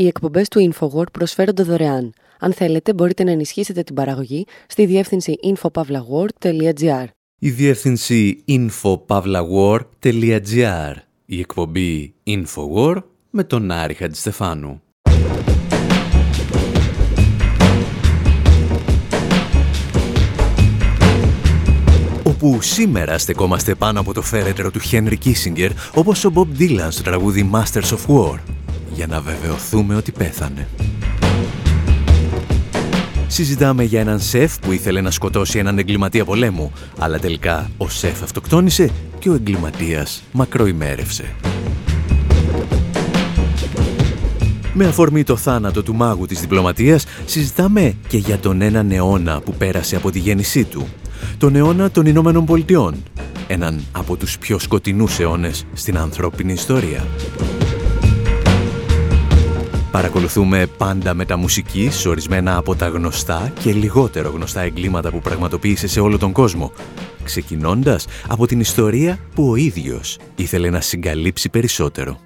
Οι εκπομπές του InfoWord προσφέρονται δωρεάν. Αν θέλετε, μπορείτε να ενισχύσετε την παραγωγή στη διεύθυνση infopavlagor.gr. Η διεύθυνση infopavlagor.gr. Η εκπομπή InfoWord με τον Άρη Χατζηστεφάνου. όπου σήμερα στεκόμαστε πάνω από το φέρετρο του Χένρι Κίσιγκερ όπως ο Μπομπ Ντίλαν στο τραγούδι Masters of War για να βεβαιωθούμε ότι πέθανε. Συζητάμε για έναν σεφ που ήθελε να σκοτώσει έναν εγκληματία πολέμου, αλλά τελικά ο σεφ αυτοκτόνησε και ο εγκληματίας μακροημέρευσε. Με αφορμή το θάνατο του μάγου της διπλωματίας, συζητάμε και για τον έναν αιώνα που πέρασε από τη γέννησή του, τον αιώνα των Ηνωμένων Πολιτειών, έναν από τους πιο σκοτεινούς αιώνες στην ανθρώπινη ιστορία. Παρακολουθούμε πάντα με τα μουσική ορισμένα από τα γνωστά και λιγότερο γνωστά εγκλήματα που πραγματοποίησε σε όλο τον κόσμο, ξεκινώντας από την ιστορία που ο ίδιος ήθελε να συγκαλύψει περισσότερο.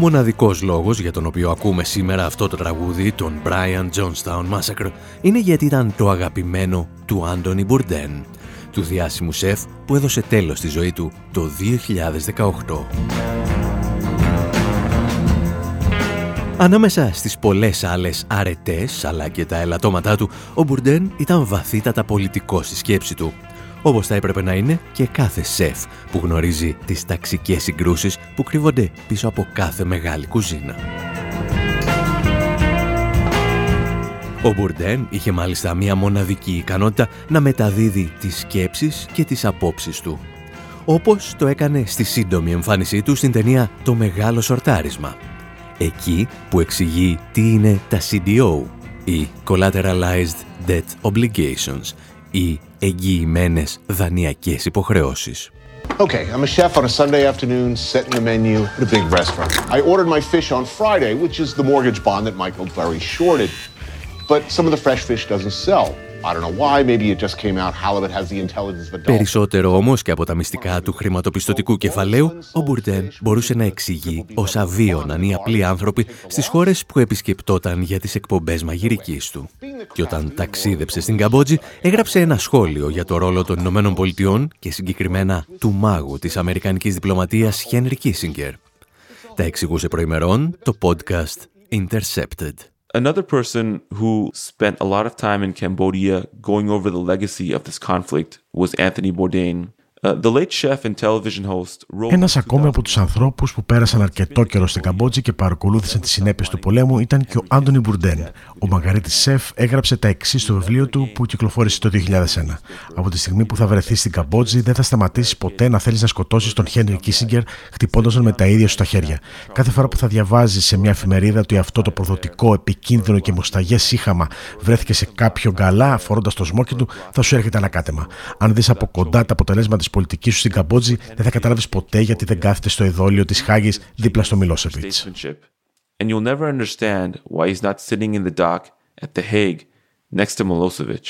Μοναδικός λόγος για τον οποίο ακούμε σήμερα αυτό το τραγούδι, τον Brian Johnstown Massacre, είναι γιατί ήταν το αγαπημένο του Άντωνι Μπουρντέν, του διάσημου σεφ που έδωσε τέλος στη ζωή του το 2018. Ανάμεσα στις πολλές άλλες αρετές αλλά και τα ελαττώματά του, ο Μπουρντέν ήταν βαθύτατα πολιτικός στη σκέψη του όπως θα έπρεπε να είναι και κάθε σεφ που γνωρίζει τις ταξικές συγκρούσεις που κρύβονται πίσω από κάθε μεγάλη κουζίνα. Ο Μπουρντέν είχε μάλιστα μία μοναδική ικανότητα να μεταδίδει τις σκέψεις και τις απόψεις του. Όπως το έκανε στη σύντομη εμφάνισή του στην ταινία «Το Μεγάλο Σορτάρισμα». Εκεί που εξηγεί τι είναι τα CDO, ή Collateralized Debt Obligations, ή εγγυημένες δανειακές υποχρεώσεις. Okay, I'm a chef on a Sunday afternoon setting the menu at a big restaurant. I ordered my fish on Friday, which is the mortgage bond that Michael very shorted. But some of the fresh fish doesn't sell. Περισσότερο όμως και από τα μυστικά του χρηματοπιστωτικού κεφαλαίου, ο Μπουρντέν μπορούσε να εξηγεί όσα βίωναν οι απλοί άνθρωποι στις χώρες που επισκεπτόταν για τις εκπομπές μαγειρικής του. Και όταν ταξίδεψε στην Καμπότζη, έγραψε ένα σχόλιο για το ρόλο των Ηνωμένων Πολιτειών και συγκεκριμένα του μάγου της Αμερικανικής διπλωματίας Χένρι Κίσιγκερ. Τα εξηγούσε προημερών το podcast Intercepted. Another person who spent a lot of time in Cambodia going over the legacy of this conflict was Anthony Bourdain. Uh, Ένας ακόμη από τους ανθρώπους που πέρασαν αρκετό καιρό στην Καμπότζη και παρακολούθησαν τις συνέπειες του πολέμου ήταν και ο Άντωνι Μπουρντέν. Ο Μαργαρίτη Σεφ έγραψε τα εξής στο βιβλίο του που κυκλοφόρησε το 2001. Από τη στιγμή που θα βρεθεί στην Καμπότζη, δεν θα σταματήσει ποτέ να θέλεις να σκοτώσεις τον Χένρι Κίσιγκερ, χτυπώντας τον με τα ίδια σου τα χέρια. Κάθε φορά που θα διαβάζεις σε μια εφημερίδα ότι αυτό το προδοτικό, επικίνδυνο και μουσταγές σύχαμα βρέθηκε σε κάποιο γκαλά φορώντας το σμόκι του, θα σου έρχεται ανακάτεμα. Αν δεις από κοντά τα αποτελέσματα πολιτικής σου στην Καμπότζη, δεν θα καταλάβεις ποτέ γιατί δεν κάθεται στο εδόλιο της Χάγης δίπλα στο Μιλόσεβιτς. And you'll never understand why he's not sitting in the dock at The Hague next to Milosevic.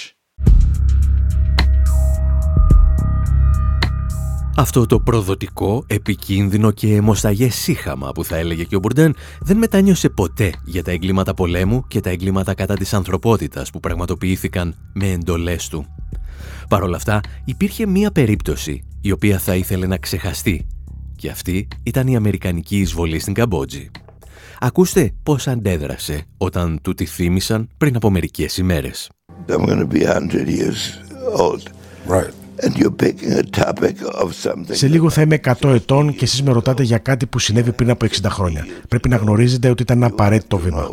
Αυτό το προδοτικό, επικίνδυνο και αιμοσταγές σύχαμα που θα έλεγε και ο Μπουρντέν δεν μετάνιωσε ποτέ για τα εγκλήματα πολέμου και τα εγκλήματα κατά της ανθρωπότητας που πραγματοποιήθηκαν με εντολές του. Παρ' όλα αυτά υπήρχε μία περίπτωση η οποία θα ήθελε να ξεχαστεί και αυτή ήταν η Αμερικανική εισβολή στην Καμπότζη. Ακούστε πώς αντέδρασε όταν του τη θύμισαν πριν από μερικές ημέρες. Σε λίγο θα είμαι 100 ετών και εσείς με ρωτάτε για κάτι που συνέβη πριν από 60 χρόνια. Πρέπει να γνωρίζετε ότι ήταν ένα απαραίτητο βήμα.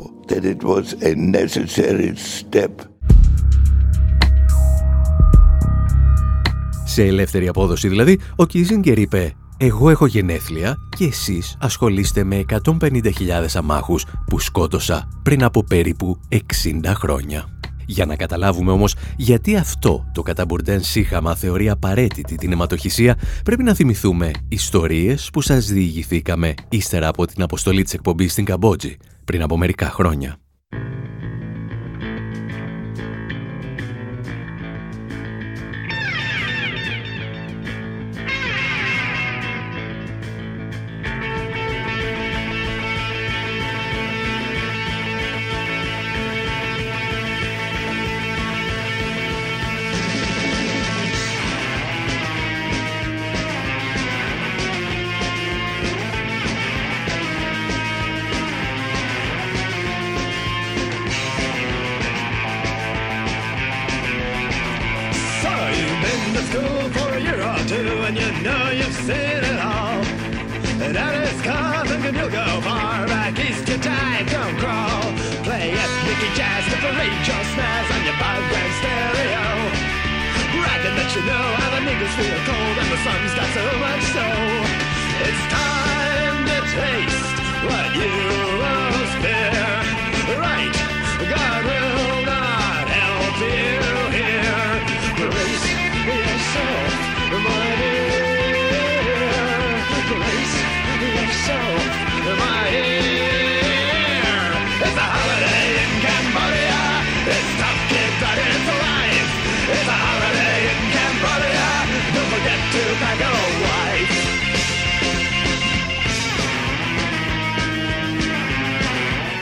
Σε ελεύθερη απόδοση δηλαδή, ο Κίζιγκερ είπε «Εγώ έχω γενέθλια και εσείς ασχολείστε με 150.000 αμάχους που σκότωσα πριν από περίπου 60 χρόνια». Για να καταλάβουμε όμως γιατί αυτό το καταμπουρντέν σύχαμα θεωρεί απαραίτητη την αιματοχυσία, πρέπει να θυμηθούμε ιστορίες που σας διηγηθήκαμε ύστερα από την αποστολή της εκπομπής στην Καμπότζη πριν από μερικά χρόνια.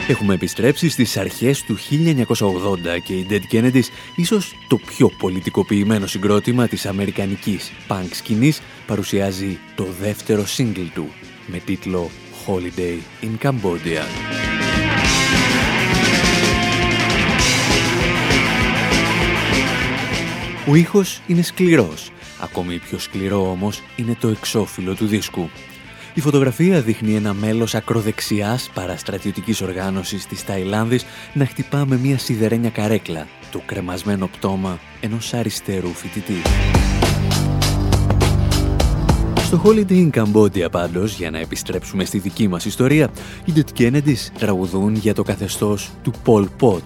Έχουμε επιστρέψει στις αρχές του 1980 και η Dead Kennedys, ίσως το πιο πολιτικοποιημένο συγκρότημα της αμερικανικής punk σκηνής, παρουσιάζει το δεύτερο single του με τίτλο Holiday in Cambodia. Ο ήχος είναι σκληρός, ακόμη πιο σκληρό όμως είναι το εξώφυλλο του δίσκου. Η φωτογραφία δείχνει ένα μέλος ακροδεξιάς παραστρατιωτικής οργάνωσης της Ταϊλάνδης να χτυπά με μια σιδερένια καρέκλα το κρεμασμένο πτώμα ενός αριστερού φοιτητή. Στο Holiday in Cambodia πάντως, για να επιστρέψουμε στη δική μας ιστορία, οι Dead Kennedys τραγουδούν για το καθεστώς του Pol Pot.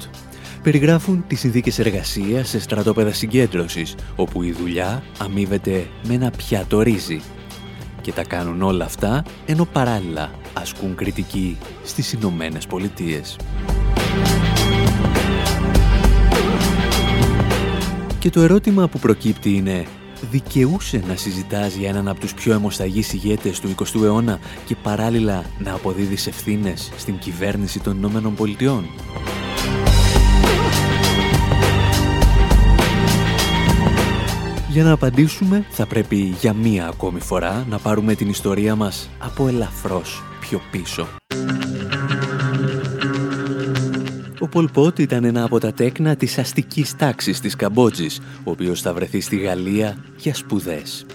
Περιγράφουν τις συνθήκες εργασίας σε στρατόπεδα συγκέντρωσης, όπου η δουλειά αμείβεται με ένα πιάτο ρύζι και τα κάνουν όλα αυτά ενώ παράλληλα ασκούν κριτική στις Ηνωμένες Πολιτείες. Και το ερώτημα που προκύπτει είναι δικαιούσε να συζητάς για έναν από τους πιο αιμοσταγείς ηγέτες του 20ου αιώνα και παράλληλα να αποδίδεις ευθύνες στην κυβέρνηση των Ηνωμένων Πολιτειών; Για να απαντήσουμε θα πρέπει για μία ακόμη φορά να πάρουμε την ιστορία μας από ελαφρώς πιο πίσω. Ο Πολ Πότ ήταν ένα από τα τέκνα της αστικής τάξης της Καμπότζης, ο οποίος θα βρεθεί στη Γαλλία για σπουδές.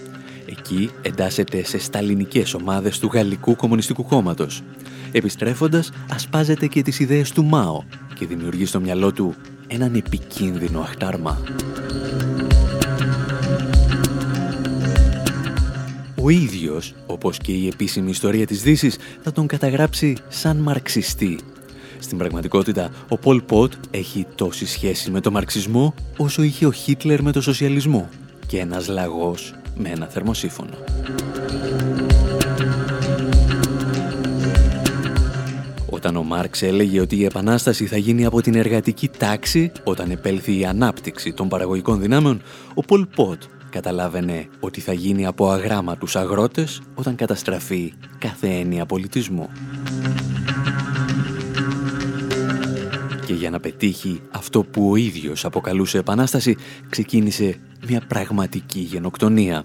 Εκεί εντάσσεται σε σταλινικές ομάδες του Γαλλικού Κομμουνιστικού Κόμματος. Επιστρέφοντας, ασπάζεται και τις ιδέες του Μάο και δημιουργεί στο μυαλό του έναν επικίνδυνο αχτάρμα. Ο ίδιος, όπως και η επίσημη ιστορία της δύσης θα τον καταγράψει σαν μαρξιστή. Στην πραγματικότητα, ο Πολ Πότ έχει τόση σχέση με το μαρξισμό όσο είχε ο Χίτλερ με το σοσιαλισμό και ένας λαγός με ένα θερμοσύφωνο. Όταν ο Μάρξ έλεγε ότι η Επανάσταση θα γίνει από την εργατική τάξη όταν επέλθει η ανάπτυξη των παραγωγικών δυνάμεων, ο Πολ Πότ καταλάβαινε ότι θα γίνει από αγράμματους αγρότες όταν καταστραφεί κάθε έννοια πολιτισμού. Και για να πετύχει αυτό που ο ίδιος αποκαλούσε επανάσταση, ξεκίνησε μια πραγματική γενοκτονία.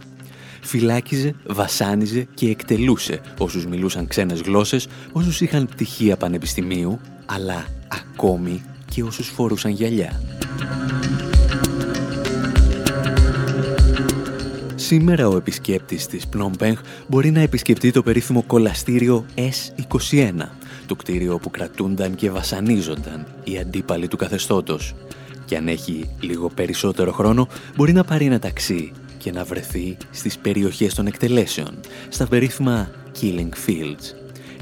Φυλάκιζε, βασάνιζε και εκτελούσε όσους μιλούσαν ξένες γλώσσες, όσους είχαν πτυχία πανεπιστημίου, αλλά ακόμη και όσους φορούσαν γυαλιά. Σήμερα ο επισκέπτης της Πλόμπενχ μπορεί να επισκεφτεί το περίφημο κολαστήριο S21, το κτίριο όπου κρατούνταν και βασανίζονταν οι αντίπαλοι του καθεστώτος. Και αν έχει λίγο περισσότερο χρόνο, μπορεί να πάρει ένα ταξί και να βρεθεί στις περιοχές των εκτελέσεων, στα περίφημα Killing Fields.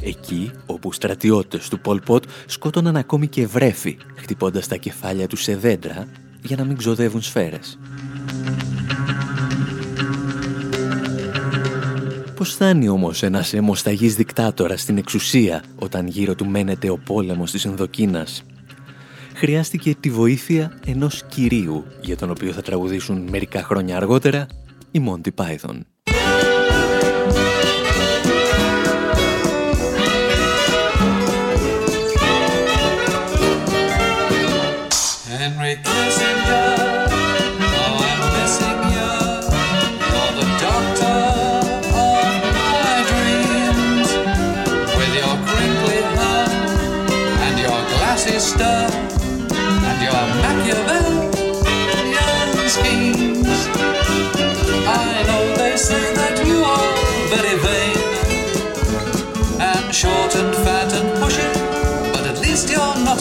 Εκεί όπου στρατιώτες του Πολ Πότ σκότωναν ακόμη και βρέφη, χτυπώντας τα κεφάλια τους σε δέντρα για να μην ξοδεύουν σφαίρες. Πώς φτάνει όμως ένας αιμοσταγής δικτάτορας στην εξουσία όταν γύρω του μένεται ο πόλεμος της Ενδοκίνας. Χρειάστηκε τη βοήθεια ενός κυρίου για τον οποίο θα τραγουδήσουν μερικά χρόνια αργότερα οι Monty Python.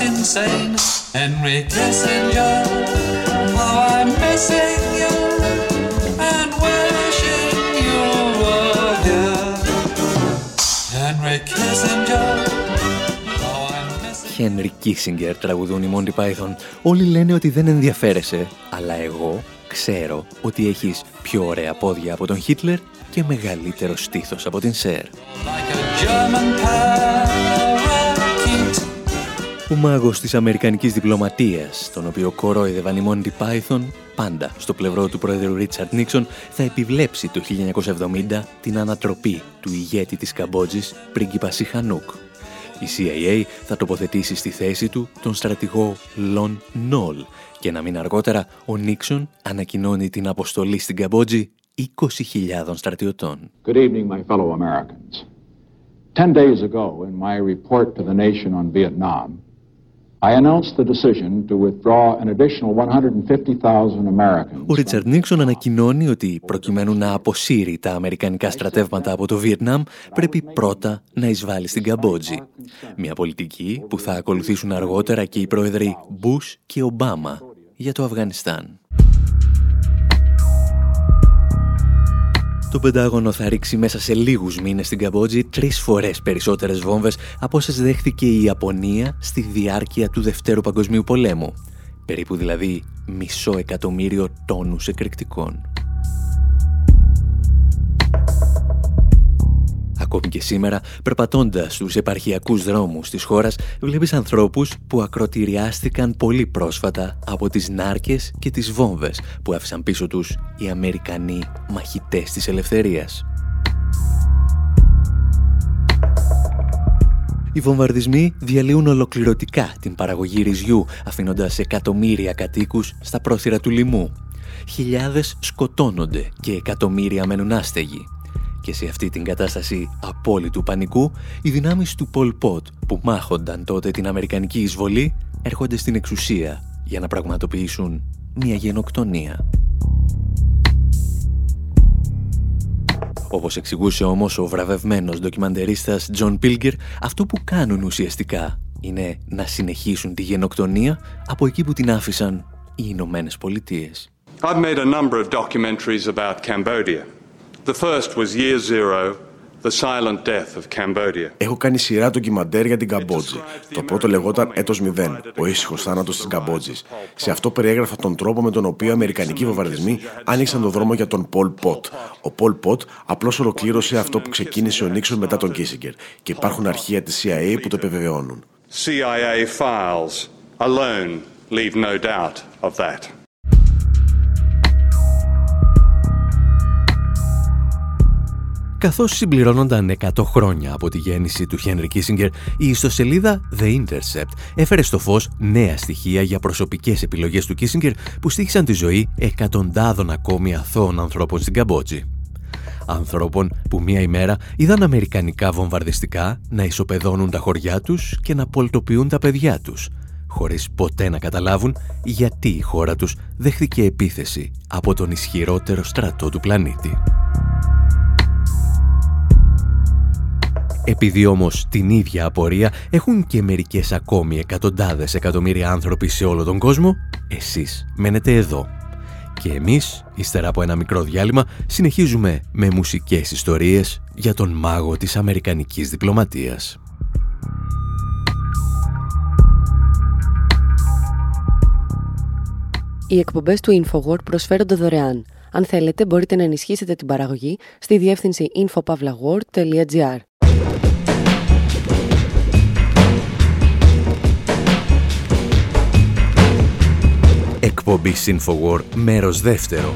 Insane. Henry Kissinger, how I'm missing you and wishing you were here. Henry Kissinger. Henry Kissinger τραγουδούν οι Monty Python. Όλοι λένε ότι δεν ενδιαφέρεσαι, αλλά εγώ ξέρω ότι έχεις πιο ωραία πόδια από τον Χίτλερ και μεγαλύτερο στήθος από την Σέρ. Ο μάγος της Αμερικανικής διπλωματίας, τον οποίο κορόιδευαν οι Monty Python, πάντα στο πλευρό του πρόεδρου Ρίτσαρτ Νίξον, θα επιβλέψει το 1970 την ανατροπή του ηγέτη της Καμπότζης, πρίγκιπα Σιχανούκ. Η CIA θα τοποθετήσει στη θέση του τον στρατηγό Λον Νόλ και ένα μήνα αργότερα ο Νίξον ανακοινώνει την αποστολή στην Καμπότζη 20.000 στρατιωτών. Good evening, my fellow Americans. Ten days ago, in my report to the nation on Vietnam, ο Ρίτσαρντ Νίξον ανακοινώνει ότι προκειμένου να αποσύρει τα αμερικανικά στρατεύματα από το Βιετνάμ πρέπει πρώτα να εισβάλλει στην Καμπότζη. Μια πολιτική που θα ακολουθήσουν αργότερα και οι πρόεδροι Μπούς και Ομπάμα για το Αφγανιστάν. Το Πεντάγωνο θα ρίξει μέσα σε λίγους μήνες στην Καμπότζη τρεις φορές περισσότερες βόμβες από όσες δέχτηκε η Ιαπωνία στη διάρκεια του Δευτέρου Παγκοσμίου Πολέμου. Περίπου δηλαδή μισό εκατομμύριο τόνους εκρηκτικών. Ακόμη και σήμερα, περπατώντας στους επαρχιακούς δρόμους της χώρας, βλέπεις ανθρώπους που ακροτηριάστηκαν πολύ πρόσφατα από τις νάρκες και τις βόμβες που άφησαν πίσω τους οι Αμερικανοί μαχητές της ελευθερίας. Οι βομβαρδισμοί διαλύουν ολοκληρωτικά την παραγωγή ρυζιού, αφήνοντας εκατομμύρια κατοίκους στα πρόθυρα του λοιμού. Χιλιάδες σκοτώνονται και εκατομμύρια μένουν άστεγοι. Και σε αυτή την κατάσταση απόλυτου πανικού, οι δυνάμεις του Πολ Πότ που μάχονταν τότε την Αμερικανική εισβολή έρχονται στην εξουσία για να πραγματοποιήσουν μια γενοκτονία. Όπως εξηγούσε όμως ο βραβευμένος ντοκιμαντερίστας Τζον Πίλγκερ, αυτό που κάνουν ουσιαστικά είναι να συνεχίσουν τη γενοκτονία από εκεί που την άφησαν οι Ηνωμένες Πολιτείες. I've made a number of documentaries about Cambodia. The first was Year Zero, The Silent Death of Cambodia. Έχω κάνει σειρά ντοκιμαντέρ για την Καμπότζη. Το πρώτο λεγόταν Έτος 0, ο ήσυχος θάνατος της Καμπότζης. Σε αυτό περιέγραφα τον τρόπο με τον οποίο οι Αμερικανικοί βομβαρδισμοί άνοιξαν τον δρόμο για τον Πολ Πότ. Ο Πολ Πότ απλώς ολοκλήρωσε αυτό που ξεκίνησε ο Νίξον μετά τον Κίσιγκερ. Και υπάρχουν αρχεία της CIA που το επιβεβαιώνουν. CIA files alone leave no doubt of that. Καθώς συμπληρώνονταν 100 χρόνια από τη γέννηση του Χένρι Κίσιγκερ, η ιστοσελίδα The Intercept έφερε στο φως νέα στοιχεία για προσωπικές επιλογές του Κίσιγκερ που στήχησαν τη ζωή εκατοντάδων ακόμη αθώων ανθρώπων στην Καμπότζη. Ανθρώπων που μία ημέρα είδαν αμερικανικά βομβαρδιστικά να ισοπεδώνουν τα χωριά τους και να πολτοποιούν τα παιδιά τους, χωρίς ποτέ να καταλάβουν γιατί η χώρα τους δέχθηκε επίθεση από τον ισχυρότερο στρατό του πλανήτη. Επειδή όμως την ίδια απορία έχουν και μερικές ακόμη εκατοντάδες εκατομμύρια άνθρωποι σε όλο τον κόσμο, εσείς μένετε εδώ. Και εμείς, ύστερα από ένα μικρό διάλειμμα, συνεχίζουμε με μουσικές ιστορίες για τον μάγο της Αμερικανικής διπλωματίας. Οι εκπομπές του InfoWord προσφέρονται δωρεάν. Αν θέλετε, μπορείτε να ενισχύσετε την παραγωγή στη διεύθυνση infopavlagor.gr. Εκπομπή Infowar μέρος δεύτερο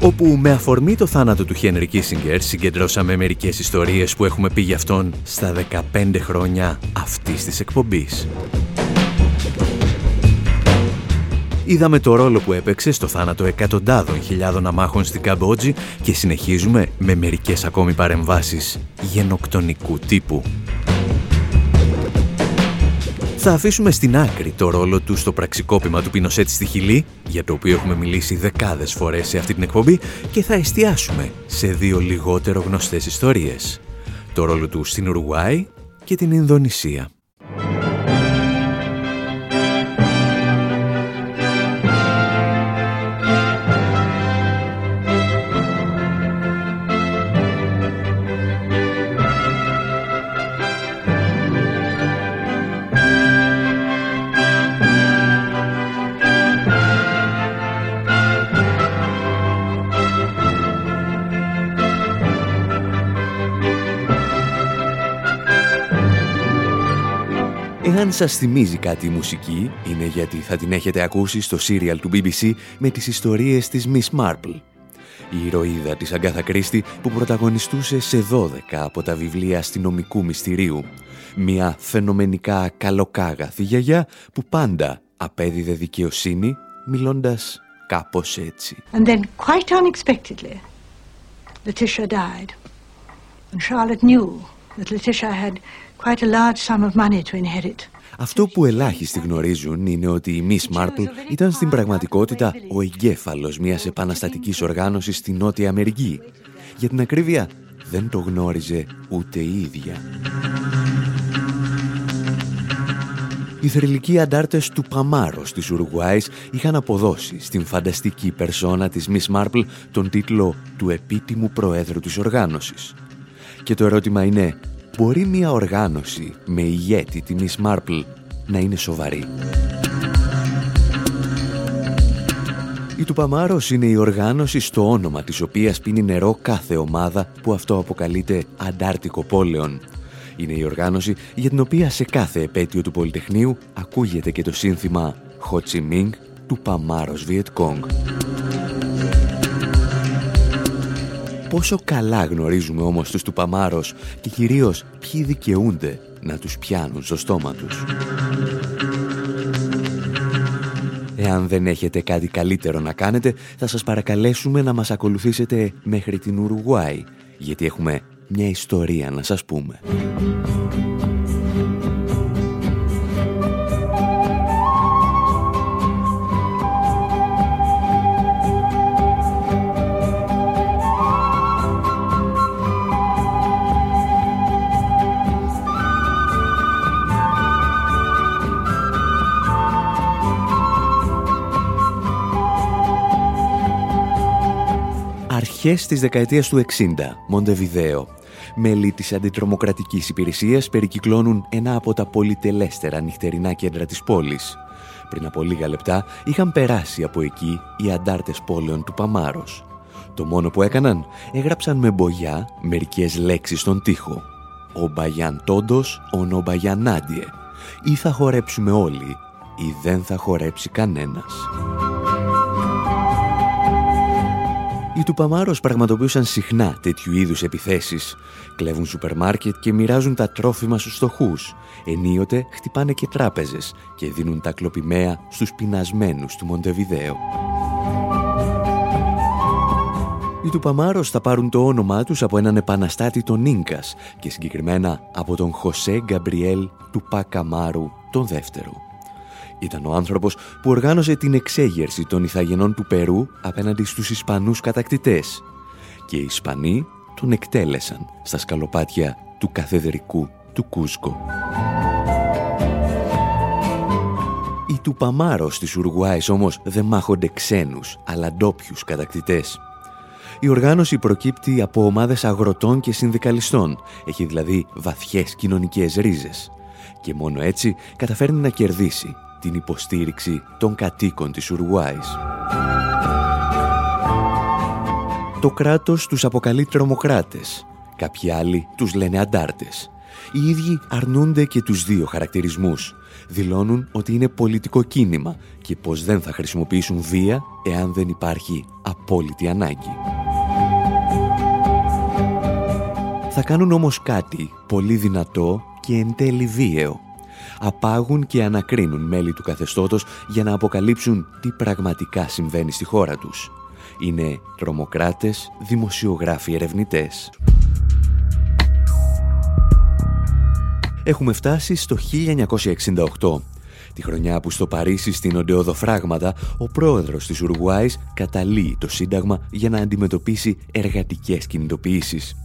όπου με αφορμή το θάνατο του Χένρι Κίσιγκερ συγκεντρώσαμε μερικές ιστορίες που έχουμε πει για αυτόν στα 15 χρόνια αυτής της εκπομπής. Είδαμε το ρόλο που έπαιξε στο θάνατο εκατοντάδων χιλιάδων αμάχων στην Καμπότζη και συνεχίζουμε με μερικές ακόμη παρεμβάσεις γενοκτονικού τύπου. Θα αφήσουμε στην άκρη το ρόλο του στο πραξικόπημα του Πινοσέτ στη Χιλή, για το οποίο έχουμε μιλήσει δεκάδες φορές σε αυτή την εκπομπή, και θα εστιάσουμε σε δύο λιγότερο γνωστές ιστορίες. Το ρόλο του στην Ουρουάη και την Ινδονησία. Αν σας θυμίζει κάτι η μουσική, είναι γιατί θα την έχετε ακούσει στο σύριαλ του BBC με τις ιστορίες της Miss Marple. Η ηρωίδα της Αγκάθα Κρίστη που πρωταγωνιστούσε σε 12 από τα βιβλία αστυνομικού μυστηρίου. Μια φαινομενικά καλοκάγαθη γιαγιά που πάντα απέδιδε δικαιοσύνη μιλώντας κάπως έτσι. And then quite unexpectedly, Letitia died. And Charlotte knew that Letitia had quite a large sum of money to inherit. Αυτό που ελάχιστοι γνωρίζουν είναι ότι η Miss Marple ήταν στην πραγματικότητα ο εγκέφαλος μιας επαναστατικής οργάνωσης στη Νότια Αμερική. Για την ακρίβεια, δεν το γνώριζε ούτε η ίδια. Οι θρηλυκοί αντάρτες του Παμάρος της Ουρουγουάης είχαν αποδώσει στην φανταστική περσόνα της Miss Marple τον τίτλο του επίτιμου προέδρου της οργάνωσης. Και το ερώτημα είναι, μπορεί μια οργάνωση με ηγέτη τη Miss Marple να είναι σοβαρή; Η Η Τουπαμάρος είναι η οργάνωση στο όνομα της οποίας πίνει νερό κάθε ομάδα που αυτό αποκαλείται Αντάρτικο Πόλεων. Είναι η οργάνωση για την οποία σε κάθε επέτειο του Πολυτεχνείου ακούγεται και το σύνθημα Ho του Παμάρος Βιετκόγκ. Πόσο καλά γνωρίζουμε όμως τους Τουπαμάρος και κυρίως ποιοι δικαιούνται να τους πιάνουν στο στόμα τους. Εάν δεν έχετε κάτι καλύτερο να κάνετε, θα σας παρακαλέσουμε να μας ακολουθήσετε μέχρι την Ουρουγουάη, γιατί έχουμε μια ιστορία να σας πούμε. Αρχές της δεκαετίας του 60, Μοντεβιδέο. Μέλη της αντιτρομοκρατικής υπηρεσίας περικυκλώνουν ένα από τα πολυτελέστερα νυχτερινά κέντρα της πόλης. Πριν από λίγα λεπτά είχαν περάσει από εκεί οι αντάρτες πόλεων του Παμάρος. Το μόνο που έκαναν, έγραψαν με μπογιά μερικές λέξεις στον τοίχο. «Ο Μπαγιάν Τόντος, ο Νομπαγιάν Άντιε». Ή θα χορέψουμε όλοι, ή δεν θα χορέψει κανένας. Οι Τουπαμάρος πραγματοποιούσαν συχνά τέτοιου είδους επιθέσεις. Κλέβουν σούπερ μάρκετ και μοιράζουν τα τρόφιμα στους στοχούς. Ενίοτε χτυπάνε και τράπεζες και δίνουν τα κλοπημαία στους πεινασμένους του Μοντεβιδέο. Οι Τουπαμάρος θα πάρουν το όνομά τους από έναν επαναστάτη των Ίνκας και συγκεκριμένα από τον Χωσέ Γκαμπριέλ του Πακαμάρου τον δεύτερο. Ήταν ο άνθρωπος που οργάνωσε την εξέγερση των Ιθαγενών του Περού απέναντι στους Ισπανούς κατακτητές και οι Ισπανοί τον εκτέλεσαν στα σκαλοπάτια του καθεδρικού του Κούσκο. Οι του Παμάρος της Ουρουγουάης όμως δεν μάχονται ξένους, αλλά ντόπιους κατακτητές. Η οργάνωση προκύπτει από ομάδες αγροτών και συνδικαλιστών. Έχει δηλαδή βαθιές κοινωνικές ρίζες. Και μόνο έτσι καταφέρνει να κερδίσει την υποστήριξη των κατοίκων της Ουρουάης. Το κράτος τους αποκαλεί τρομοκράτες, κάποιοι άλλοι τους λένε αντάρτες. Οι ίδιοι αρνούνται και τους δύο χαρακτηρισμούς. Δηλώνουν ότι είναι πολιτικό κίνημα και πως δεν θα χρησιμοποιήσουν βία εάν δεν υπάρχει απόλυτη ανάγκη. Θα κάνουν όμως κάτι πολύ δυνατό και εν τέλει βίαιο απάγουν και ανακρίνουν μέλη του καθεστώτος για να αποκαλύψουν τι πραγματικά συμβαίνει στη χώρα τους. Είναι τρομοκράτες, δημοσιογράφοι ερευνητές. Έχουμε φτάσει στο 1968, τη χρονιά που στο Παρίσι στην Οντεοδοφράγματα ο πρόεδρος της Ουρουγουάης καταλύει το Σύνταγμα για να αντιμετωπίσει εργατικές κινητοποιήσεις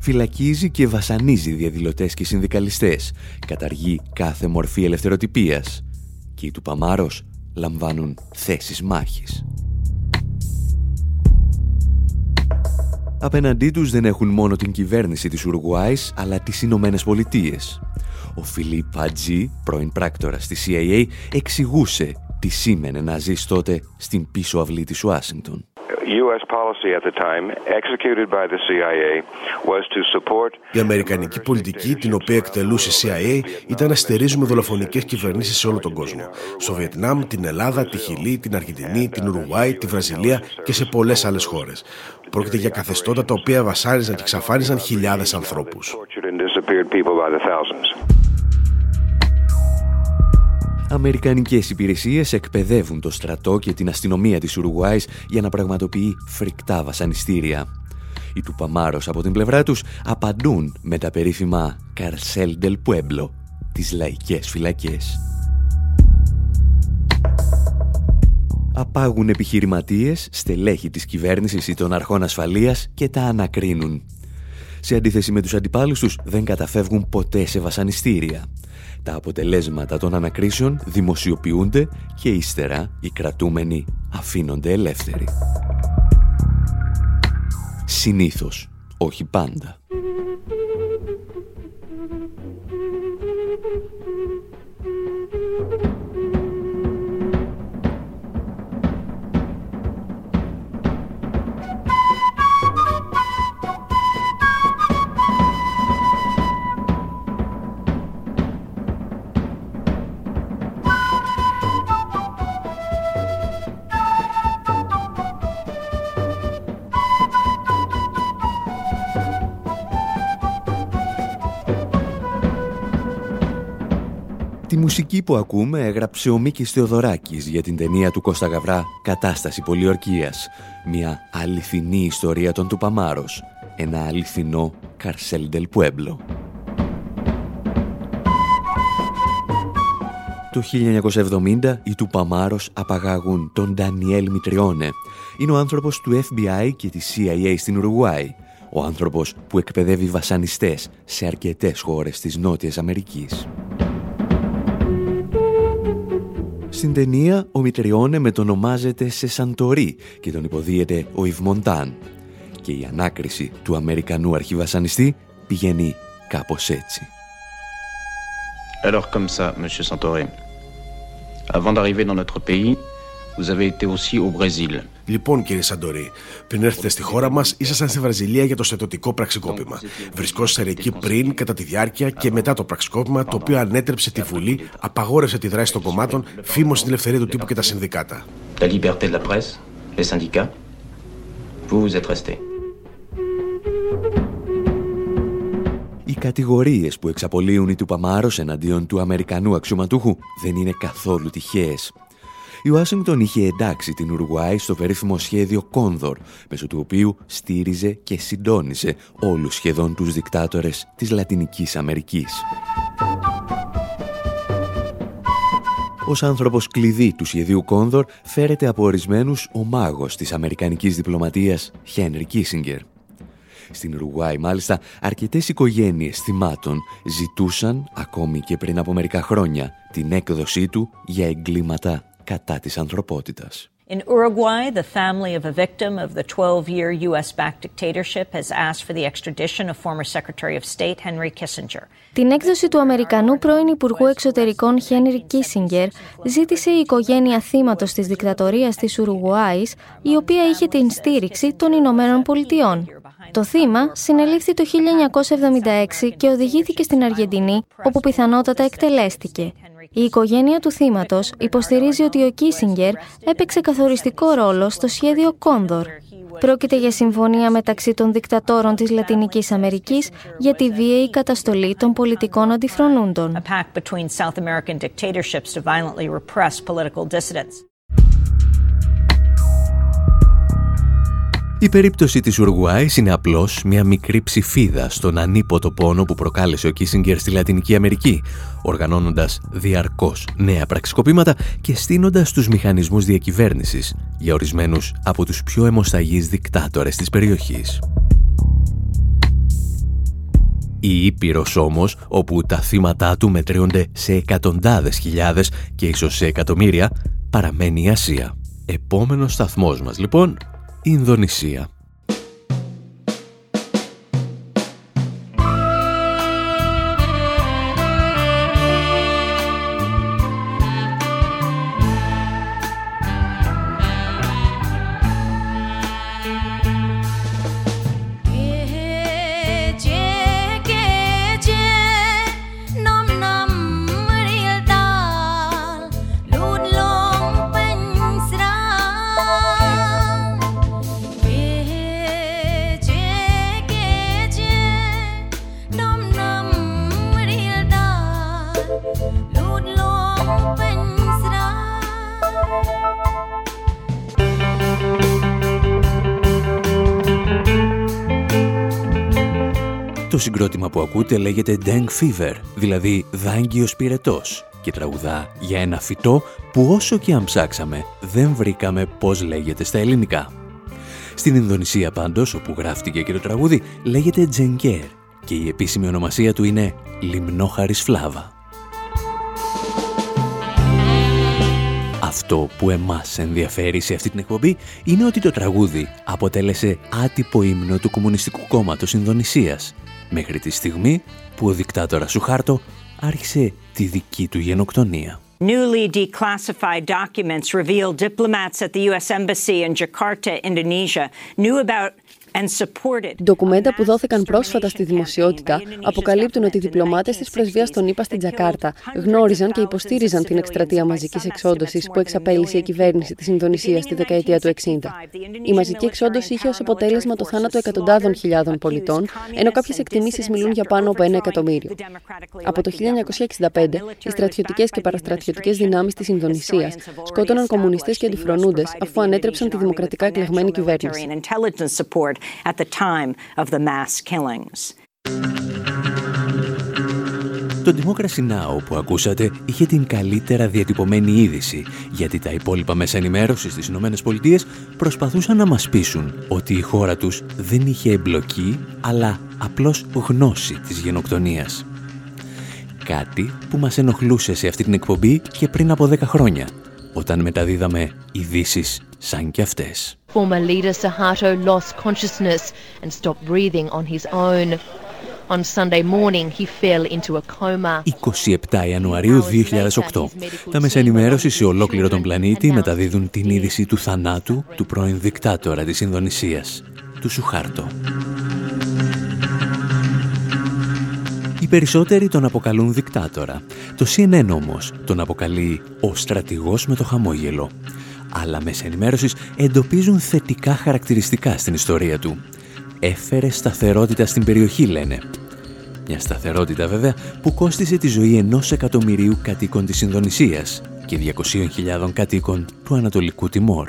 φυλακίζει και βασανίζει διαδηλωτές και συνδικαλιστές, καταργεί κάθε μορφή ελευθεροτυπίας και οι του Παμάρος λαμβάνουν θέσεις μάχης. Απέναντί τους δεν έχουν μόνο την κυβέρνηση της Ουρουγουάης, αλλά τις Ηνωμένες Πολιτείες. Ο Φιλίπ Πατζή, πρώην πράκτορας της CIA, εξηγούσε τι σήμαινε να ζεις τότε στην πίσω αυλή της Ουάσιγκτον. Η αμερικανική πολιτική την οποία εκτελούσε η CIA ήταν να στερίζουμε δολοφονικές κυβερνήσεις σε όλο τον κόσμο. Στο Βιετνάμ, την Ελλάδα, τη Χιλή, την Αργεντινή, την Ουρουάη, τη Βραζιλία και σε πολλές άλλες χώρες. Πρόκειται για καθεστώτα τα οποία βασάριζαν και εξαφάνιζαν χιλιάδες ανθρώπους. Αμερικανικές υπηρεσίες εκπαιδεύουν το στρατό και την αστυνομία της Ουρουγουάης για να πραγματοποιεί φρικτά βασανιστήρια. Οι Τουπαμάρος από την πλευρά τους απαντούν με τα περίφημα «Καρσέλ del Pueblo», τις λαϊκές φυλακές. Απάγουν επιχειρηματίες, στελέχη της κυβέρνησης ή των αρχών ασφαλείας και τα ανακρίνουν. Σε αντίθεση με τους αντιπάλους τους δεν καταφεύγουν ποτέ σε βασανιστήρια. Τα αποτελέσματα των ανακρίσεων δημοσιοποιούνται και ύστερα οι κρατούμενοι αφήνονται ελεύθεροι. Συνήθως, όχι πάντα. Μουσική που ακούμε έγραψε ο Μίκης Θεοδωράκης για την ταινία του Κώστα Γαβρά «Κατάσταση πολιορκίας». Μια αληθινή ιστορία των Τουπαμάρος. Ένα αληθινό Καρσέλ Ντελ Πουέμπλο. Το 1970 οι Τουπαμάρος απαγάγουν τον Ντανιέλ Μητριώνε. Είναι ο άνθρωπος του FBI και της CIA στην Ουρουγουάη. Ο άνθρωπος που εκπαιδεύει βασανιστές σε αρκετές χώρες της Νότιας Αμερικής. Στην ταινία ο Μητριώνε μετονομάζεται σε Σαντορί και τον υποδίεται ο Ιβμοντάν. Και η ανάκριση του Αμερικανού αρχιβασανιστή πηγαίνει κάπως έτσι. Alors comme ça, monsieur Santoré, avant d'arriver dans notre pays, vous avez été aussi au Brésil. Λοιπόν, κύριε Σαντορή, πριν έρθετε στη χώρα μας, ήσασταν στη Βραζιλία για το στετοτικό πραξικόπημα. Βρισκόσασταν εκεί πριν, κατά τη διάρκεια και μετά το πραξικόπημα, το οποίο ανέτρεψε τη Βουλή, απαγόρευσε τη δράση των κομμάτων, φήμωσε την ελευθερία του τύπου και τα συνδικάτα. La liberté de la presse, les syndicats, vous vous êtes resté. Οι κατηγορίες που εξαπολύουν οι του Παμάρος εναντίον του Αμερικανού αξιωματούχου δεν είναι καθόλου τυχαίες. Η Ουάσιγκτον είχε εντάξει την Ουρουγουάη στο περίφημο σχέδιο Κόνδορ, μέσω του οποίου στήριζε και συντόνισε όλους σχεδόν τους δικτάτορες της Λατινικής Αμερικής. Ως άνθρωπος κλειδί του σχεδίου Κόνδορ φέρεται από ορισμένους ο μάγος της Αμερικανικής διπλωματίας Χένρι Κίσιγκερ. Στην Ουρουγουάη μάλιστα αρκετές οικογένειες θυμάτων ζητούσαν ακόμη και πριν από μερικά χρόνια την έκδοσή του για εγκλήματα κατά της ανθρωπότητας. In Uruguay, the family of a victim of the 12-year U.S.-backed dictatorship has asked for the extradition of former Secretary of State Henry Kissinger. Την έκδοση του Αμερικανού πρώην Υπουργού Εξωτερικών Χένρι Κίσιγκερ ζήτησε η οικογένεια θύματος της δικτατορίας της Ουρουγουάης, η οποία είχε την στήριξη των Ηνωμένων Πολιτειών. Το θύμα συνελήφθη το 1976 και οδηγήθηκε στην Αργεντινή, όπου πιθανότατα εκτελέστηκε. Η οικογένεια του θύματος υποστηρίζει ότι ο Κίσιγκερ έπαιξε καθοριστικό ρόλο στο σχέδιο Κόνδορ. Πρόκειται για συμφωνία μεταξύ των δικτατόρων της Λατινικής Αμερικής για τη βίαιη καταστολή των πολιτικών αντιφρονούντων. Η περίπτωση της Ουρουγουάης είναι απλώς μια μικρή ψηφίδα στον ανίποτο πόνο που προκάλεσε ο Κίσιγκερ στη Λατινική Αμερική, οργανώνοντας διαρκώς νέα πραξικοπήματα και στείνοντας τους μηχανισμούς διακυβέρνησης για ορισμένους από τους πιο αιμοσταγείς δικτάτορες της περιοχής. Η Ήπειρος όμως, όπου τα θύματα του μετρέονται σε εκατοντάδες χιλιάδες και ίσως σε εκατομμύρια, παραμένει η Ασία. Επόμενος σταθμός μας λοιπόν, Ινδονησία. Το συγκρότημα που ακούτε λέγεται Deng Fever, δηλαδή δάγκιος πυρετός και τραγουδά για ένα φυτό που όσο και αν ψάξαμε δεν βρήκαμε πώς λέγεται στα ελληνικά. Στην Ινδονησία πάντως, όπου γράφτηκε και το τραγούδι, λέγεται Τζενκέρ και η επίσημη ονομασία του είναι Λιμνόχαρης Φλάβα. Αυτό που εμάς ενδιαφέρει σε αυτή την εκπομπή είναι ότι το τραγούδι αποτέλεσε άτυπο ύμνο του Κομμουνιστικού Κόμματος Ινδονησίας μέχρι τη στιγμή που ο δικτάτορας Σουχάρτο άρχισε τη δική του γενοκτονία. Newly declassified documents reveal diplomats at the U.S. Embassy in Jakarta, Indonesia, knew about Ντοκουμέντα που δόθηκαν πρόσφατα στη δημοσιότητα αποκαλύπτουν ότι οι διπλωμάτες της πρεσβείας των ΗΠΑ στην Τζακάρτα γνώριζαν και υποστήριζαν την εκστρατεία μαζικής εξόντωσης που εξαπέλυσε η κυβέρνηση της Ινδονησίας στη δεκαετία του 60. Η μαζική εξόντωση είχε ως αποτέλεσμα το θάνατο εκατοντάδων χιλιάδων πολιτών, ενώ κάποιες εκτιμήσεις μιλούν για πάνω από ένα εκατομμύριο. Από το 1965, οι στρατιωτικές και παραστρατιωτικές δυνάμεις της Ινδονησίας σκότωναν κομμουνιστές και αντιφρονούντες αφού ανέτρεψαν τη δημοκρατικά εκλεγμένη κυβέρνηση at the time of the mass killings. Το Democracy Now! που ακούσατε είχε την καλύτερα διατυπωμένη είδηση, γιατί τα υπόλοιπα μέσα ενημέρωσης στις Ηνωμένες Πολιτείες προσπαθούσαν να μας πείσουν ότι η χώρα τους δεν είχε εμπλοκή, αλλά απλώς γνώση της γενοκτονίας. Κάτι που μας ενοχλούσε σε αυτή την εκπομπή και πριν από 10 χρόνια, όταν μεταδίδαμε ειδήσεις σαν κι αυτές. Former leader Suharto lost consciousness and stopped breathing on his own. On Sunday morning, he fell into a coma. 27 Ιανουαρίου 2008. Τα μέσα ενημέρωσης σε ολόκληρο τον πλανήτη μεταδίδουν την είδηση του θανάτου του πρώην δικτάτορα της Ινδονησίας, του Σουχάρτο. Οι περισσότεροι τον αποκαλούν δικτάτορα. Το CNN όμως τον αποκαλεί ο στρατηγός με το χαμόγελο αλλά μέσα ενημέρωσης εντοπίζουν θετικά χαρακτηριστικά στην ιστορία του. Έφερε σταθερότητα στην περιοχή, λένε. Μια σταθερότητα βέβαια που κόστισε τη ζωή ενός εκατομμυρίου κατοίκων της Ινδονησίας και 200.000 κατοίκων του Ανατολικού Τιμόρ.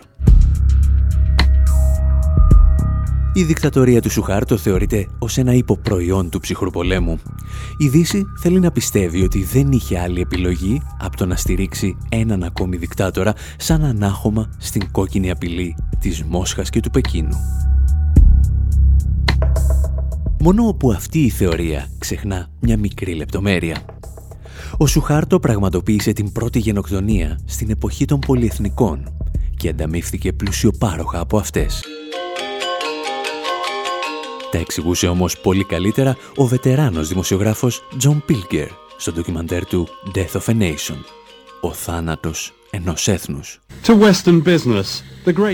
Η δικτατορία του Σουχάρτο θεωρείται ως ένα υποπροϊόν του ψυχροπολέμου. Η Δύση θέλει να πιστεύει ότι δεν είχε άλλη επιλογή από το να στηρίξει έναν ακόμη δικτάτορα σαν ανάχωμα στην κόκκινη απειλή της Μόσχας και του Πεκίνου. Μόνο που αυτή η θεωρία ξεχνά μια μικρή λεπτομέρεια. Ο Σουχάρτο πραγματοποίησε την πρώτη γενοκτονία στην εποχή των πολυεθνικών και ανταμείφθηκε πλουσιοπάροχα από αυτές. Τα εξηγούσε όμως πολύ καλύτερα ο βετεράνος δημοσιογράφος John Pilger στο ντοκιμαντέρ του Death of a Nation, «Ο θάνατος ενός έθνους».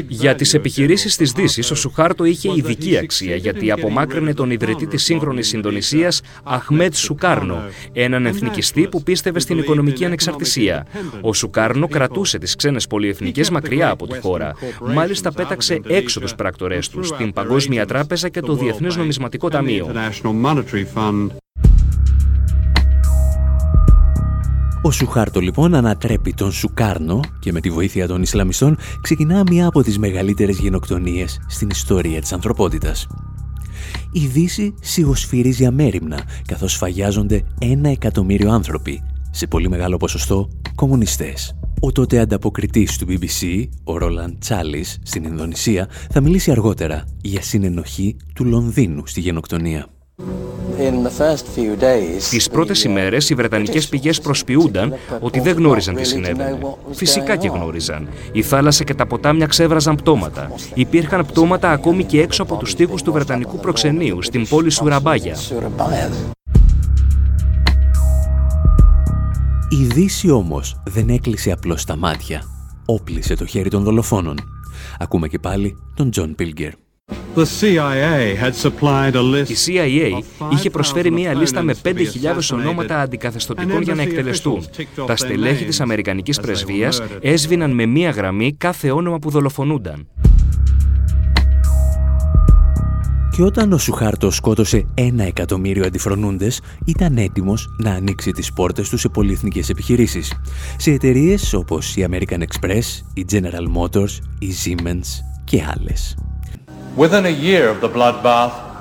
Για τις επιχειρήσεις της Δύσης, ο Σουχάρτο είχε ειδική αξία γιατί απομάκρυνε τον ιδρυτή της σύγχρονης Ινδονησίας, Αχμέτ Σουκάρνο, έναν εθνικιστή που πίστευε στην οικονομική ανεξαρτησία. Ο Σουκάρνο κρατούσε τις ξένες πολυεθνικές μακριά από τη χώρα. Μάλιστα πέταξε έξω τους πράκτορές τους, την Παγκόσμια Τράπεζα και το Διεθνές Νομισματικό Ταμείο. Ο Σουχάρτο λοιπόν ανατρέπει τον Σουκάρνο και με τη βοήθεια των Ισλαμιστών ξεκινά μία από τις μεγαλύτερες γενοκτονίες στην ιστορία της ανθρωπότητας. Η Δύση σιγοσφυρίζει αμέριμνα καθώς σφαγιάζονται ένα εκατομμύριο άνθρωποι, σε πολύ μεγάλο ποσοστό κομμουνιστές. Ο τότε ανταποκριτής του BBC, ο Ρόλαν Τσάλις, στην Ινδονησία, θα μιλήσει αργότερα για συνενοχή του Λονδίνου στη γενοκτονία. Τις πρώτες ημέρες οι Βρετανικές πηγές προσποιούνταν ότι δεν γνώριζαν τι συνέβαινε. Φυσικά και γνώριζαν. Η θάλασσα και τα ποτάμια ξέβραζαν πτώματα. Υπήρχαν πτώματα ακόμη και έξω από τους τοίχους του Βρετανικού προξενείου, στην πόλη Σουραμπάγια. Η Δύση όμως δεν έκλεισε απλώς τα μάτια. Όπλισε το χέρι των δολοφόνων. Ακούμε και πάλι τον Τζον Πίλγκερ. Η CIA είχε προσφέρει μία λίστα με 5.000 ονόματα αντικαθεστωτικών για να εκτελεστούν. Τα στελέχη της Αμερικανικής Πρεσβείας έσβηναν με μία γραμμή κάθε όνομα που δολοφονούνταν. Και όταν ο Σουχάρτος σκότωσε ένα εκατομμύριο αντιφρονούντες, ήταν έτοιμος να ανοίξει τις πόρτες του σε πολυεθνικές επιχειρήσεις. Σε εταιρείες όπως η American Express, η General Motors, η Siemens και άλλες.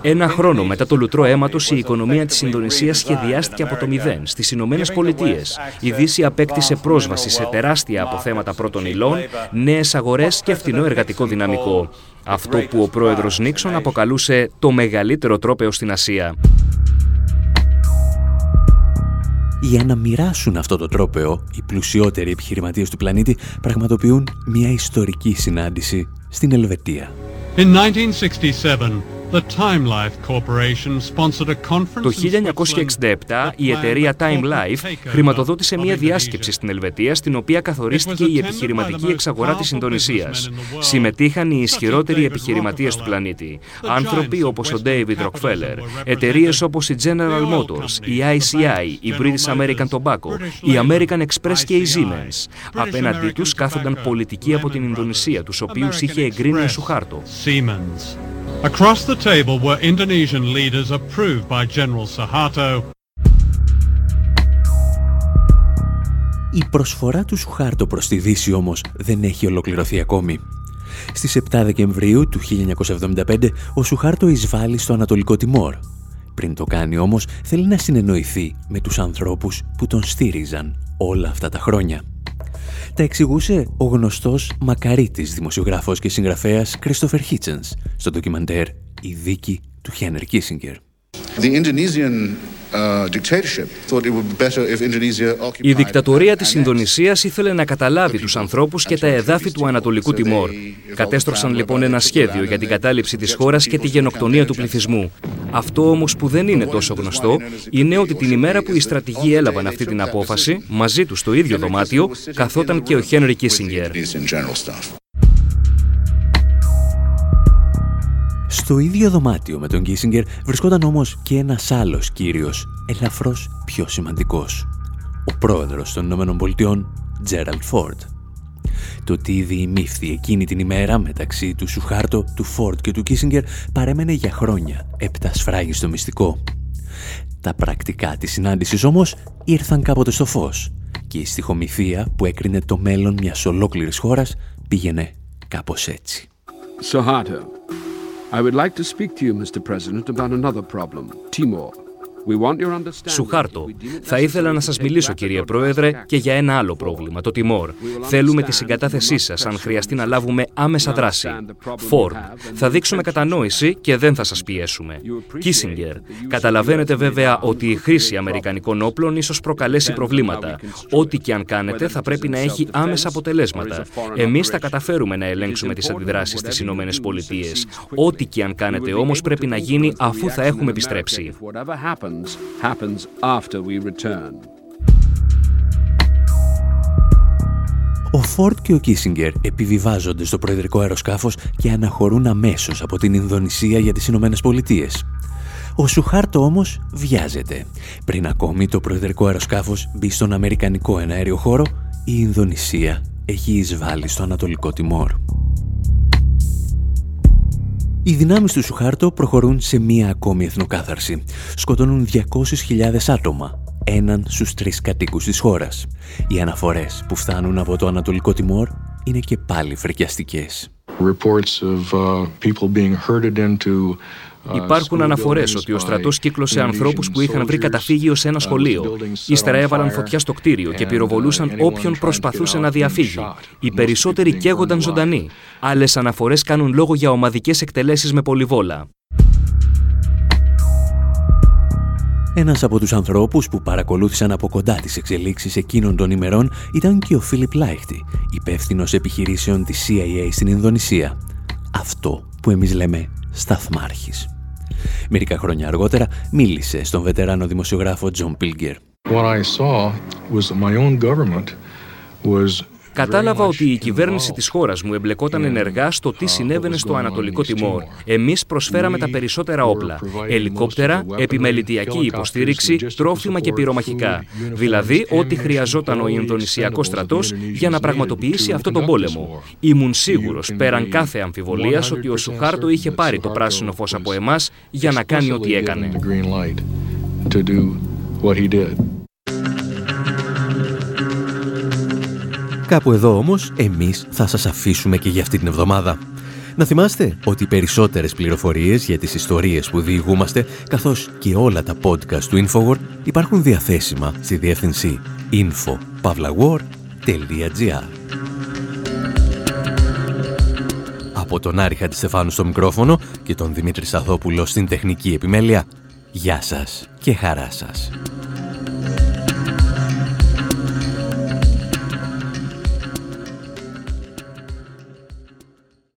Ένα χρόνο μετά το λουτρό αίμα τους, η οικονομία της Ινδονησίας σχεδιάστηκε από το μηδέν στις Ηνωμένες Πολιτείες. Η Δύση απέκτησε πρόσβαση σε τεράστια αποθέματα πρώτων υλών, νέες αγορές και φθηνό εργατικό δυναμικό. Αυτό που ο πρόεδρος Νίξον αποκαλούσε το μεγαλύτερο τρόπεο στην Ασία. Για να μοιράσουν αυτό το τρόπεο, οι πλουσιότεροι επιχειρηματίες του πλανήτη πραγματοποιούν μια ιστορική συνάντηση στην Ελβετία. In 1967, Το 1967 η εταιρεία Time Life χρηματοδότησε μια διάσκεψη στην Ελβετία στην οποία καθορίστηκε η επιχειρηματική εξαγορά της Ινδονησίας. Συμμετείχαν οι ισχυρότεροι επιχειρηματίες του πλανήτη. Άνθρωποι όπως ο David Rockefeller, εταιρείες όπως η General Motors, η ICI, η British American Tobacco, η American Express και η Siemens. Απέναντί τους κάθονταν πολιτικοί από την Ινδονησία, τους οποίους είχε εγκρίνει ο Σουχάρτο. Across the table were Indonesian leaders approved by General Suharto. Η προσφορά του Σουχάρτο προς τη Δύση όμως δεν έχει ολοκληρωθεί ακόμη. Στις 7 Δεκεμβρίου του 1975 ο Σουχάρτο εισβάλλει στο Ανατολικό Τιμόρ. Πριν το κάνει όμως θέλει να συνεννοηθεί με τους ανθρώπους που τον στήριζαν όλα αυτά τα χρόνια. Τα εξηγούσε ο γνωστός μακαρίτης δημοσιογράφος και συγγραφέας Christopher Hitchens στο ντοκιμαντέρ «Η δίκη του Χένερ Κίσιγκερ». Η δικτατορία της Ινδονησίας ήθελε να καταλάβει τους ανθρώπους και τα εδάφη του Ανατολικού Τιμόρ. Κατέστρωσαν λοιπόν ένα σχέδιο για την κατάληψη της χώρας και τη γενοκτονία του πληθυσμού. Αυτό όμως που δεν είναι τόσο γνωστό είναι ότι την ημέρα που οι στρατηγοί έλαβαν αυτή την απόφαση, μαζί τους στο ίδιο δωμάτιο, καθόταν και ο Χένρι Κίσιγκερ. Στο ίδιο δωμάτιο με τον Κίσιγκερ βρισκόταν όμως και ένας άλλος κύριος, ελαφρώς πιο σημαντικός. Ο πρόεδρος των Ηνωμένων Πολιτειών, Τζέραλτ Φόρντ. Το τι διημήφθη εκείνη την ημέρα μεταξύ του Σουχάρτο, του Φόρντ και του Κίσιγκερ παρέμενε για χρόνια επτά στο μυστικό. Τα πρακτικά της συνάντησης όμως ήρθαν κάποτε στο φως και η στοιχομηθεία που έκρινε το μέλλον μιας ολόκληρης χώρας πήγαινε κάπως έτσι. Suharto, I would like to speak to you, Mr. President, about another problem, Timor. Σουχάρτο, θα ήθελα να σας μιλήσω κύριε Πρόεδρε και για ένα άλλο πρόβλημα, το Τιμόρ. Θέλουμε τη συγκατάθεσή σας αν χρειαστεί να λάβουμε άμεσα δράση. Φόρντ, θα δείξουμε κατανόηση και δεν θα σας πιέσουμε. Κίσιγκερ, καταλαβαίνετε βέβαια ότι η χρήση αμερικανικών όπλων ίσως προκαλέσει προβλήματα. Ό,τι και αν κάνετε θα πρέπει να έχει άμεσα αποτελέσματα. Εμείς θα καταφέρουμε να ελέγξουμε τις αντιδράσεις στις Ηνωμένες Πολιτείες. Ό,τι και αν κάνετε όμως πρέπει να γίνει αφού θα έχουμε επιστρέψει happens, happens after we return. Ο Φόρτ και ο Κίσιγκερ επιβιβάζονται στο προεδρικό αεροσκάφος και αναχωρούν αμέσως από την Ινδονησία για τις Ηνωμένες Πολιτείες. Ο Σουχάρτο όμως βιάζεται. Πριν ακόμη το προεδρικό αεροσκάφος μπει στον Αμερικανικό εναέριο χώρο, η Ινδονησία έχει εισβάλει στο Ανατολικό Τιμόρ. Οι δυνάμεις του Σουχάρτο προχωρούν σε μία ακόμη εθνοκάθαρση. Σκοτώνουν 200.000 άτομα, έναν στους τρεις κατοίκους της χώρας. Οι αναφορές που φτάνουν από το Ανατολικό Τιμόρ είναι και πάλι φρικιαστικές. Reports of, uh, people being herded into Υπάρχουν αναφορές ότι ο στρατός κύκλωσε ανθρώπους που είχαν βρει καταφύγιο σε ένα σχολείο. Ύστερα έβαλαν φωτιά στο κτίριο και πυροβολούσαν όποιον προσπαθούσε να διαφύγει. Οι περισσότεροι καίγονταν ζωντανοί. Άλλες αναφορές κάνουν λόγο για ομαδικές εκτελέσεις με πολυβόλα. Ένας από τους ανθρώπους που παρακολούθησαν από κοντά τις εξελίξεις εκείνων των ημερών ήταν και ο Φίλιπ Λάιχτη, υπεύθυνος επιχειρήσεων της CIA στην Ινδονησία. Αυτό που εμείς λέμε σταθμάρχης. Μερικά χρόνια αργότερα μίλησε στον βετεράνο δημοσιογράφο Τζον Πίλγκερ. Κατάλαβα ότι η κυβέρνηση της χώρας μου εμπλεκόταν ενεργά στο τι συνέβαινε στο Ανατολικό Τιμόρ. Εμείς προσφέραμε τα περισσότερα όπλα. Ελικόπτερα, επιμελητιακή υποστήριξη, τρόφιμα και πυρομαχικά. Δηλαδή, ό,τι χρειαζόταν ο Ινδονησιακός στρατός για να πραγματοποιήσει αυτό τον πόλεμο. Ήμουν σίγουρος, πέραν κάθε αμφιβολίας, ότι ο Σουχάρτο είχε πάρει το πράσινο φως από εμάς για να κάνει ό,τι έκανε. Κάπου εδώ όμως εμείς θα σας αφήσουμε και για αυτή την εβδομάδα. Να θυμάστε ότι οι περισσότερες πληροφορίες για τις ιστορίες που διηγούμαστε καθώς και όλα τα podcast του Infowar υπάρχουν διαθέσιμα στη διεύθυνση info.pavlawar.gr Από τον Άρη Χατιστεφάνου στο μικρόφωνο και τον Δημήτρη Σαθόπουλο στην τεχνική επιμέλεια, γεια σας και χαρά σας.